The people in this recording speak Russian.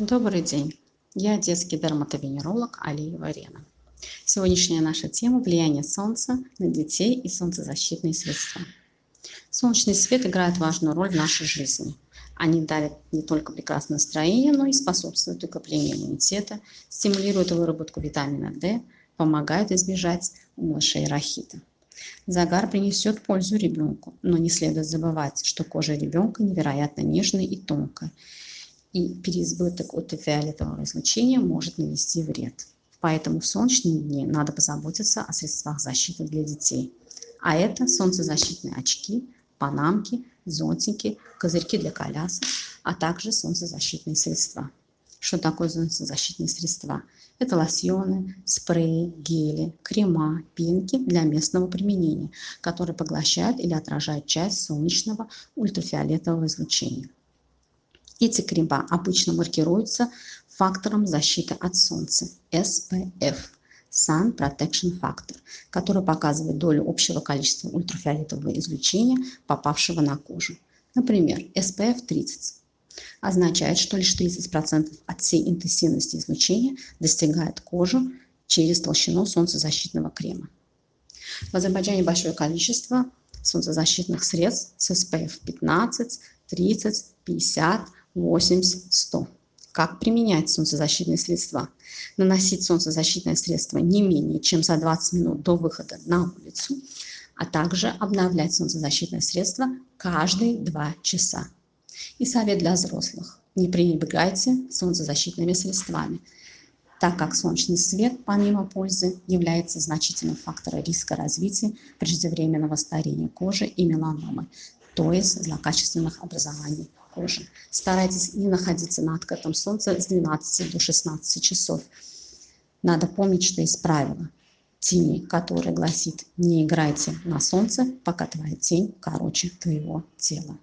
Добрый день, я детский дерматовенеролог Алиева Рена. Сегодняшняя наша тема – влияние солнца на детей и солнцезащитные средства. Солнечный свет играет важную роль в нашей жизни. Они дарят не только прекрасное настроение, но и способствуют укреплению иммунитета, стимулируют выработку витамина D, помогают избежать у малышей рахита. Загар принесет пользу ребенку, но не следует забывать, что кожа ребенка невероятно нежная и тонкая, и переизбыток ультрафиолетового излучения может нанести вред. Поэтому в солнечные дни надо позаботиться о средствах защиты для детей. А это солнцезащитные очки, панамки, зонтики, козырьки для колясок, а также солнцезащитные средства. Что такое солнцезащитные средства? Это лосьоны, спреи, гели, крема, пенки для местного применения, которые поглощают или отражают часть солнечного ультрафиолетового излучения. Эти крема обычно маркируются фактором защиты от солнца SPF – Sun Protection Factor, который показывает долю общего количества ультрафиолетового излучения, попавшего на кожу. Например, SPF 30 означает, что лишь 30% от всей интенсивности излучения достигает кожу через толщину солнцезащитного крема. В Азербайджане большое количество солнцезащитных средств с SPF 15, 30, 50, 80, 100. Как применять солнцезащитные средства? Наносить солнцезащитное средство не менее чем за 20 минут до выхода на улицу, а также обновлять солнцезащитное средство каждые 2 часа. И совет для взрослых. Не пренебрегайте солнцезащитными средствами, так как солнечный свет, помимо пользы, является значительным фактором риска развития преждевременного старения кожи и меланомы, то есть злокачественных образований кожи. Старайтесь не находиться на открытом солнце с 12 до 16 часов. Надо помнить, что есть правило тени, которое гласит «не играйте на солнце, пока твоя тень короче твоего тела».